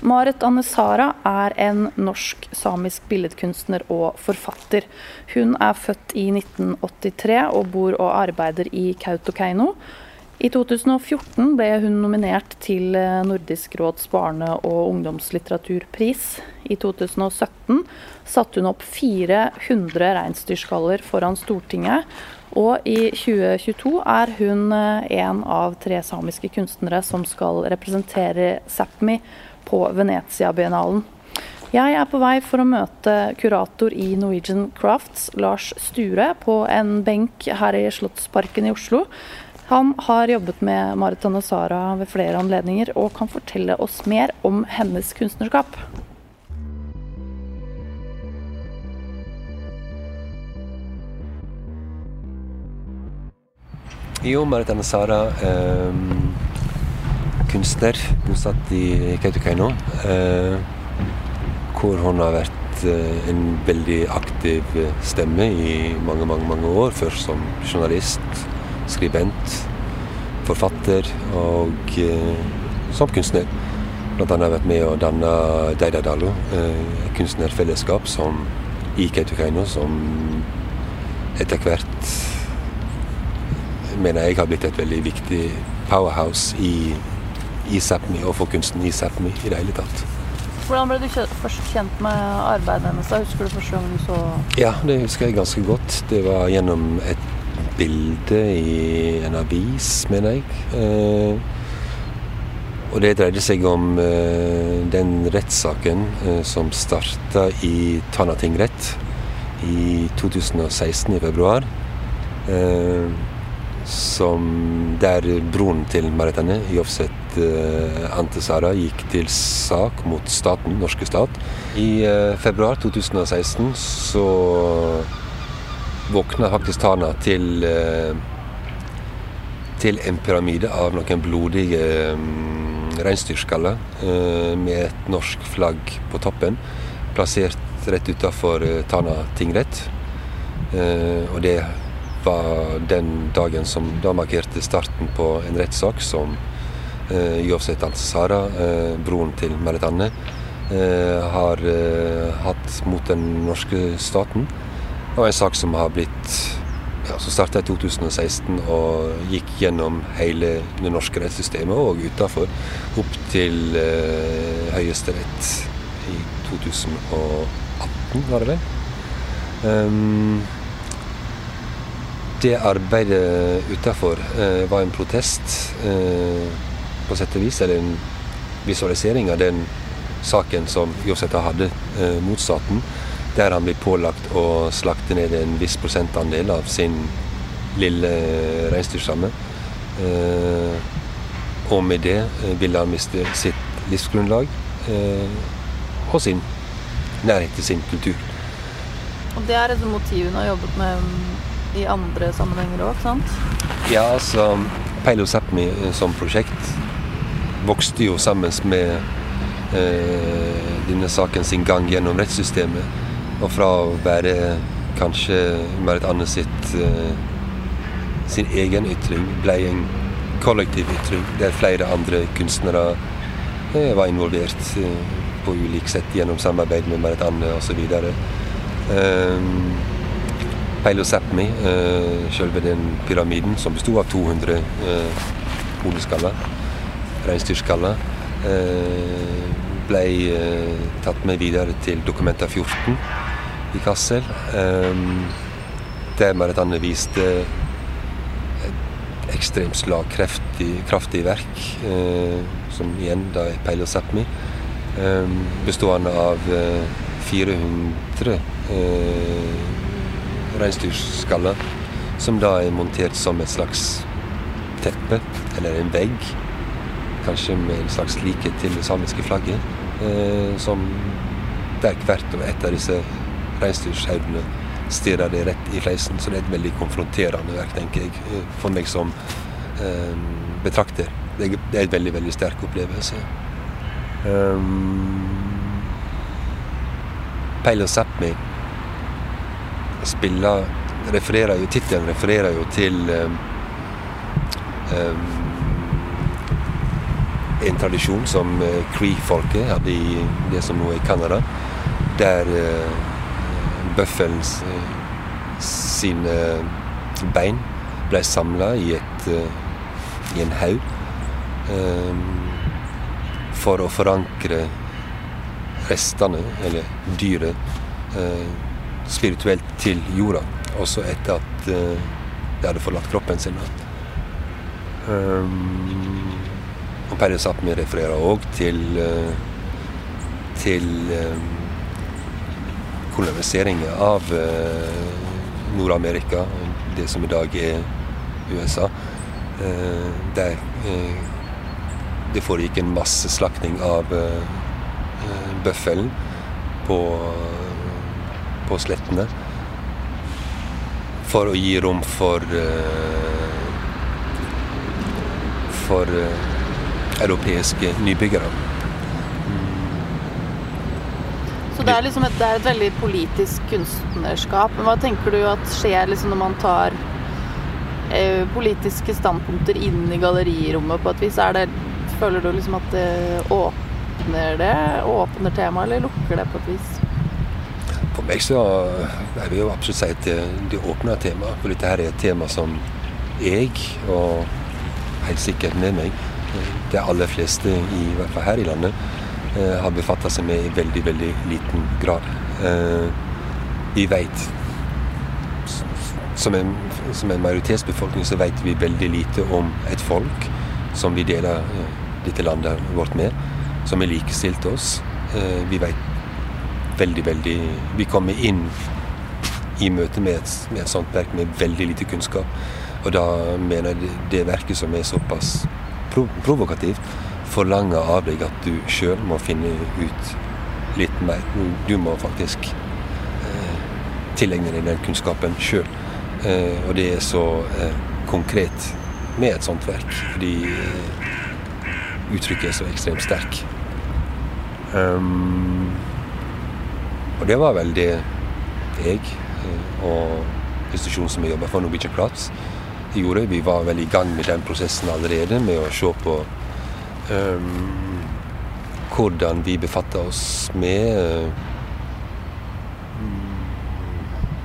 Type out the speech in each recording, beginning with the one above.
Marit Annesara er en norsk-samisk billedkunstner og forfatter. Hun er født i 1983 og bor og arbeider i Kautokeino. I 2014 ble hun nominert til Nordisk råds barne- og ungdomslitteraturpris. I 2017 satte hun opp 400 reinsdyrskaller foran Stortinget. Og i 2022 er hun en av tre samiske kunstnere som skal representere Sápmi på Venezia-biennalen. Jeg er på vei for å møte kurator i Norwegian Crafts, Lars Sture, på en benk her i Slottsparken i Oslo. Han har jobbet med Marit Sara ved flere anledninger, og kan fortelle oss mer om hennes kunstnerskap. Jo, Marit Anasara eh, kunstner bosatt i Kautokeino. Eh, hvor hun har vært eh, en veldig aktiv stemme i mange, mange, mange år. Først som journalist, skribent, forfatter og eh, som kunstner. Blant annet har vært med å danne Deidadalo, et kunstnerfellesskap som, i Kautokeino som etter hvert mener jeg har blitt et veldig viktig powerhouse i i Sápmi og for kunsten i Sápmi i det hele tatt. Hvordan ble du først kjent med arbeidet hennes? Husker du første gang du så Ja, det husker jeg ganske godt. Det var gjennom et bilde i en avis, mener jeg. Eh, og det dreide seg om eh, den rettssaken eh, som starta i Tana tingrett i 2016 i februar. Som der broren til Maritane, Jovset eh, Antesara, gikk til sak mot staten, norske stat. I eh, februar 2016 så våkna faktisk Tana til eh, til en pyramide av noen blodige um, reinsdyrskaller med et norsk flagg på toppen, plassert rett utafor Tana tingrett. Og det var den dagen som da markerte starten på en rettssak som eh, Al-Sara, eh, broren til Merit Anne, eh, har eh, hatt mot den norske staten. Og en sak som har blitt ja, som starta i 2016 og gikk gjennom hele det norske rettssystemet og utafor, opp til eh, Høyesterett i 2018, var det vel. Um, det arbeidet utafor eh, var en protest, eh, på sett og vis. Eller en visualisering av den saken som Joseta hadde eh, mot staten. Der han blir pålagt å slakte ned en viss prosentandel av sin lille reinsdyrstamme. Eh, og med det eh, ville han miste sitt livsgrunnlag eh, og sin nærhet til sin kultur. Og det er et motiv hun har jobbet med i andre sammenhenger òg, sant? Ja, altså Peilo Sápmi eh, som prosjekt vokste jo sammen med eh, denne saken sin gang gjennom rettssystemet. Og fra å være kanskje Marit Anne eh, sin egen ytring ble en kollektiv ytring der flere andre kunstnere eh, var involvert eh, på ulikt sett gjennom samarbeid med Marit Anne osv. Peilo Sápmi, eh, selve den pyramiden, som besto av 200 eh, reinsdyrskaller, eh, ble eh, tatt med videre til Dokumenta 14 i Kassel. Eh, der Maritanne viste et ekstremt slagkraftig kraftig verk, som igjen da er Peilo Sápmi, bestående av 400 eh, reinsdyrskaller, som da er montert som et slags teppe, eller en vegg. Kanskje med en slags likhet til det samiske flagget. Eh, som der hvert og et av disse reinsdyrhaugene stirrer det rett i fleisen. Så det er et veldig konfronterende verk, tenker jeg, eh, for meg som eh, betrakter. Det er en veldig, veldig sterk opplevelse. Um, Peil og Sápmi spiller refererer jo, Tittelen refererer jo til um, um, en tradisjon som Cree-folket hadde i det som nå er Canada, der bøffelens sine bein ble samla i, i, en haug for å forankre restene, eller dyret, spirituelt til jorda. Også etter at de hadde forlatt kroppen sin. Um, og Perre Sápmi refererer òg til, uh, til um, koloniseringen av uh, Nord-Amerika, det som i dag er USA. Der det foregikk en masseslakting av bøffelen på, på slettene for å gi rom for for europeiske nybyggere. Så det er, liksom et, det er et veldig politisk kunstnerskap. Men hva tenker du at skjer liksom når man tar eh, politiske standpunkter inn i gallerirommet på et vis? Det, føler du liksom at det åpner det? Åpner temaet, eller lukker det på et vis? For meg så jeg vil jo absolutt si at det, det åpner temaet. For dette her er et tema som jeg og helt sikkert med meg. De aller fleste, i hvert fall her i landet, eh, har befatta seg med i veldig, veldig liten grad. Eh, vi veit som en, som en majoritetsbefolkning så vet vi veldig lite om et folk som vi deler eh, dette landet vårt med, som er likestilt oss. Vi vet veldig, veldig Vi kommer inn i møte med et, med et sånt verk med veldig lite kunnskap. Og da mener jeg det verket som er såpass provokativt, forlanger av deg at du sjøl må finne ut litt mer. Du må faktisk eh, tilegne deg den kunnskapen sjøl. Eh, og det er så eh, konkret med et sånt verk, fordi eh, uttrykket er så ekstremt sterk. Um, og det var vel det jeg eh, og institusjonen som jeg jobber for, Norwegian Crafts, gjorde. Vi var vel i gang med den prosessen allerede, med å se på um, hvordan vi befatter oss med uh,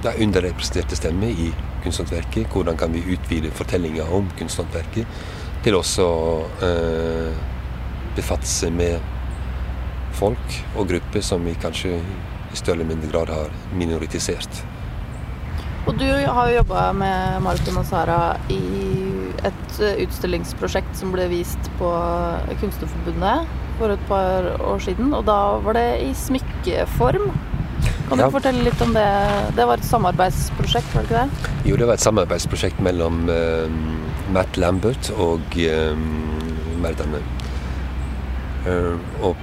ja, underrepresenterte stemmer i kunsthåndverket. Hvordan kan vi utvide fortellinga om kunsthåndverket til også å uh, befatte seg med folk og grupper som vi kanskje i større eller mindre grad har minoritisert. Og du har jo jobba med Martin og Sara i et eh, utstillingsprosjekt som ble vist på Kunstnerforbundet for et par år siden. Og da var det i smykkeform. Kan du ja. fortelle litt om det? Det var et samarbeidsprosjekt, var det ikke det? Jo, det var et samarbeidsprosjekt mellom uh, Matt Lambert og uh, Merdane. Uh, og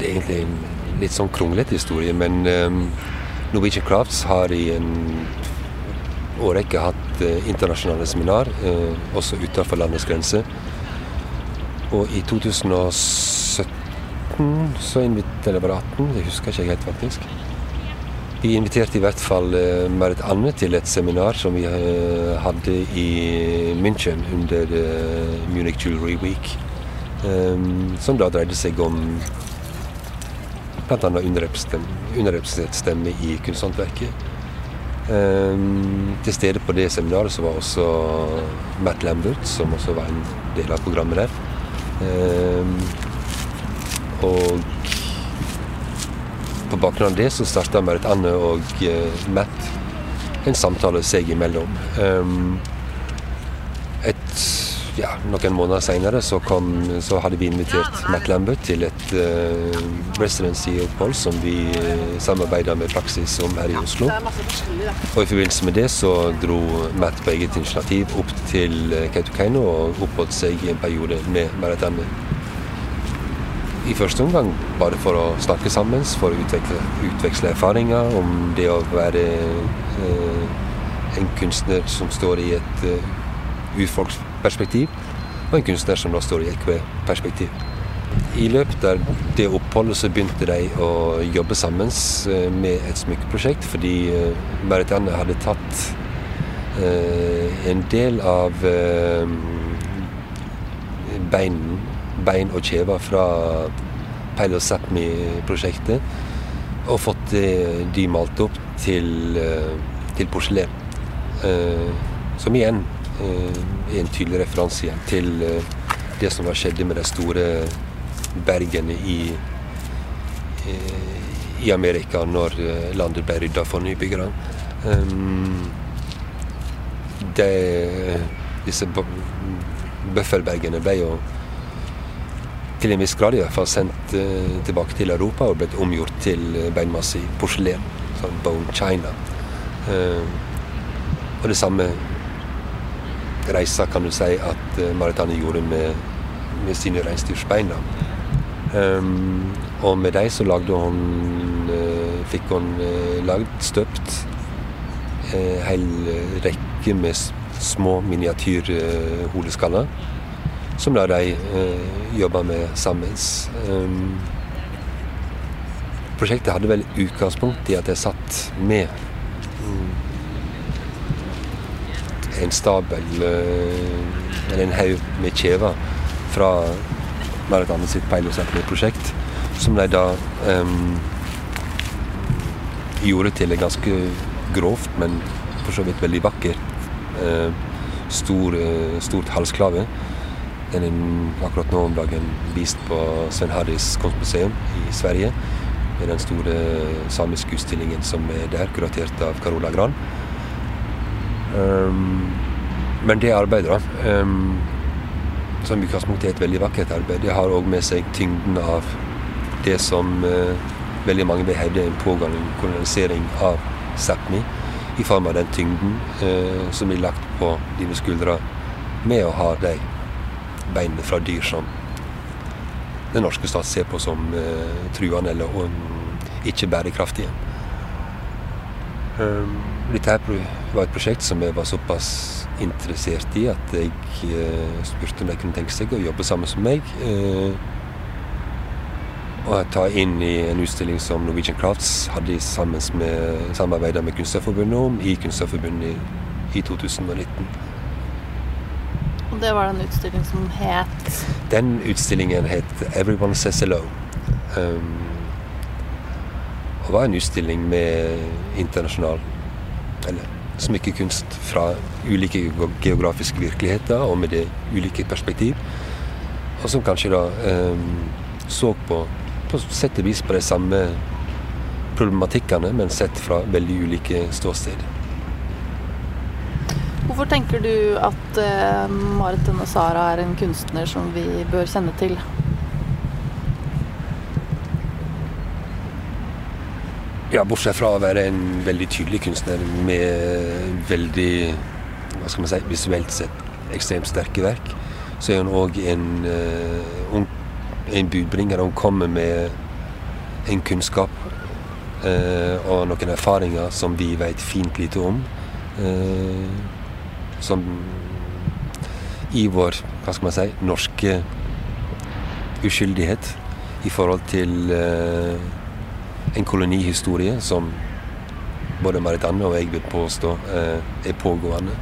det er egentlig en litt sånn kronglete historie, men Norwegian Crafts har i en årrekke hatt eh, internasjonale seminar, eh, også utenfor landets grenser. Og i 2017 så inviterte Eller var det 18? Det husker ikke jeg helt, faktisk. Vi inviterte i hvert fall eh, Marit Anne til et seminar som vi hadde i München under Munich Jewelry Week. Som da dreide seg om bl.a. underrepresentert stemme i kunsthåndverket. Um, til stede på det seminaret så var også Matt Lambert, som også var en del av programmet der. Um, og på bakgrunn av det så starta Marit Anne og uh, Matt en samtale seg imellom. Et ja, noen måneder senere så, så, hadde vi invitert Matt Lambert til et uh, residency-opphold som vi uh, samarbeider med Praksis om her i Oslo. Og I forbindelse med det så dro Matt på eget initiativ opp til uh, Kautokeino og oppholdt seg i en periode med Maratane. I første omgang bare for å snakke sammen, for å utveksle, utveksle erfaringer om det å være uh, en kunstner som står i et uh, urfolks perspektiv, og en kunstner som da står i EKV-perspektiv. I løpet av det oppholdet så begynte de å jobbe sammen eh, med et smykkeprosjekt, fordi Berit Anne hadde tatt eh, en del av bein, bein og kjever fra Peil og Sápmi-prosjektet. Og fått de malt opp til, til porselen. Som igjen er en tydelig referanse igjen til det som har skjedd med de store bergene i, i Amerika når landet ble rydda for nybyggere. De, disse bøffelbergene ble jo til en viss grad i hvert fall sendt tilbake til Europa og blitt omgjort til beinmasse i porselen. Sånn bone china. Uh, og det samme reisa kan du si at uh, Maritani gjorde med, med sine reinsdyrsbein. Um, og med dem så lagde hun uh, fikk hun uh, lagd, støpt, en hel rekke med små miniatyrhodeskaller. som da de uh, jobba med sammen. Um, prosjektet hadde vel utgangspunkt i at jeg satt med um, en stabel, uh, eller en haug med kjever fra Marit Anne sitt Peilosenteret-prosjekt, som de da um, gjorde til et ganske grovt, men for så vidt veldig vakker uh, stor, uh, stort halsklave. Den er akkurat nå om dagen vist på Sven Harris kunstmuseum i Sverige. Med den store samiske utstillingen som er der, kuratert av Carola Gran. Um, men det arbeidet, da um, som utgangspunktet er et veldig vakkert arbeid, det har òg med seg tyngden av det som uh, veldig mange vil hevde en pågående kolonisering av Sápmi, i form av den tyngden uh, som blir lagt på dine skuldre med å ha de beinene fra dyr som den norske stat ser på som uh, truende eller ikke bærekraftige. Um, dette var et prosjekt som jeg var såpass interessert i at jeg uh, spurte om de kunne tenke seg å jobbe sammen som meg. Uh, og ta inn i en utstilling som Norwegian Crafts hadde sammen med, samarbeidet med Kunstnerforbundet om i Kunstnerforbundet i, i 2019. Og det var den utstillingen som het Den utstillingen het 'Everyone Says Hello'. Um, og var en utstilling med internasjonal eller smykkekunst fra ulike geografiske virkeligheter og med det ulike perspektiv. Og som kanskje da eh, så på på sett og vis på de samme problematikkene, men sett fra veldig ulike ståsted. Hvorfor tenker du at eh, Marit Denne Sara er en kunstner som vi bør kjenne til? Ja, bortsett fra å være en veldig tydelig kunstner med veldig hva skal man si, visuelt sett ekstremt sterke verk, så er hun òg en, uh, en budbringer. Hun kommer med en kunnskap uh, og noen erfaringer som vi vet fint lite om. Uh, som i vår hva skal man si, norske uskyldighet i forhold til en kolonihistorie som både Marit Anne og jeg vil påstå er pågående.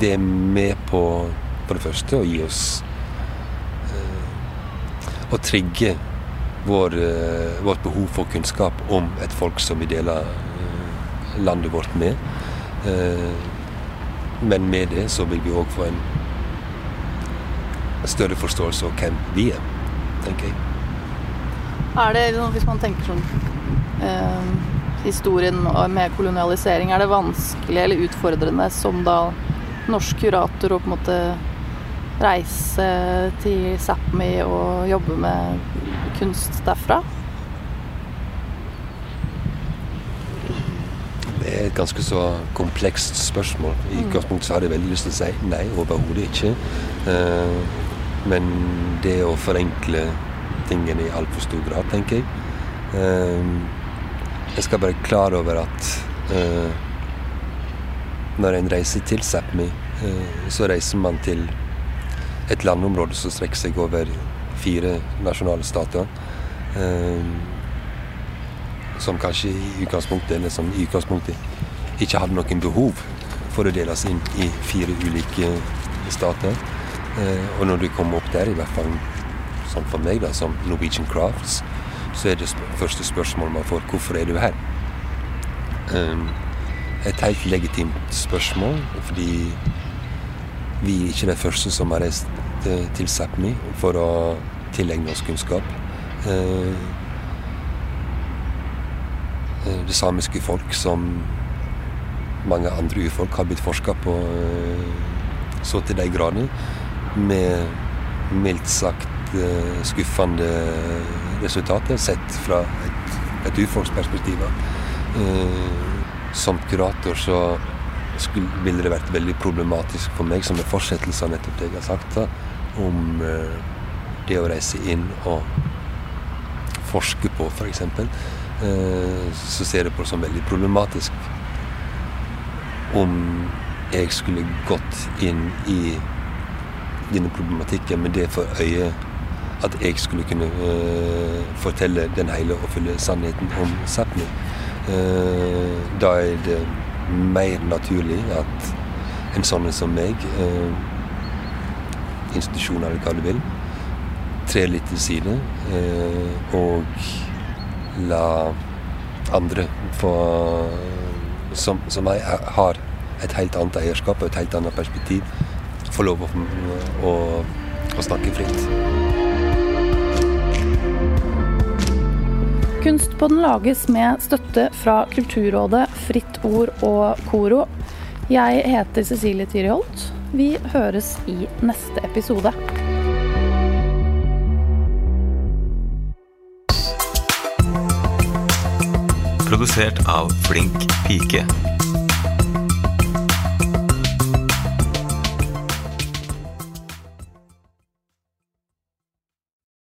Det er med på for det første å gi oss Å trigge vår, vårt behov for kunnskap om et folk som vi deler landet vårt med. Men med det så vil vi òg få en større forståelse av hvem vi er, tenker jeg. Er det, hvis man tenker sånn eh, historien med kolonialisering, er det vanskelig eller utfordrende som da norsk kurator å på en måte reise til Sápmi og jobbe med kunst derfra? Det er et ganske så komplekst spørsmål. I utgangspunktet så hadde jeg veldig lyst til å si nei, overhodet ikke. Eh, men det å forenkle tingene i altfor stor grad, tenker jeg. Jeg skal være klar over at når en reiser til Sápmi, så reiser man til et landområde som strekker seg over fire nasjonale stater. Som kanskje i utgangspunktet, eller som i utgangspunktet ikke hadde noen behov for å deles inn i fire ulike stater. Eh, og når du kommer opp der, i hvert fall sånn for meg, da, som Norwegian Crafts, så er det sp første spørsmålet man får hvorfor er du her? Um, et helt legitimt spørsmål, fordi vi er ikke de første som har reist til Sápmi for å tilegne oss kunnskap. Uh, det samiske folk, som mange andre urfolk, har blitt forska på så til de grader, med mildt sagt skuffende resultat sett fra et, et urfolksperspektiv. som kurator så skulle, ville det vært veldig problematisk for meg, som en fortsettelse av nettopp det jeg har sagt, da, om eh, det å reise inn og forske på, f.eks., eh, så ser jeg på det som veldig problematisk om jeg skulle gått inn i denne problematikken med det for øye at jeg skulle kunne uh, fortelle den hele og fulle sannheten om Sápmi. Uh, da er det mer naturlig at en sånn som meg, eh, institusjoner eller hva du vil, trer litt til side eh, og la andre få som, som jeg har et helt annet eierskap og et helt annet perspektiv, få lov å, å, å snakke fritt. Kunstpodden lages med støtte fra Kulturrådet, Fritt Ord og Koro. Jeg heter Cecilie Tyriholt. Vi høres i neste episode. Produsert av Flink pike.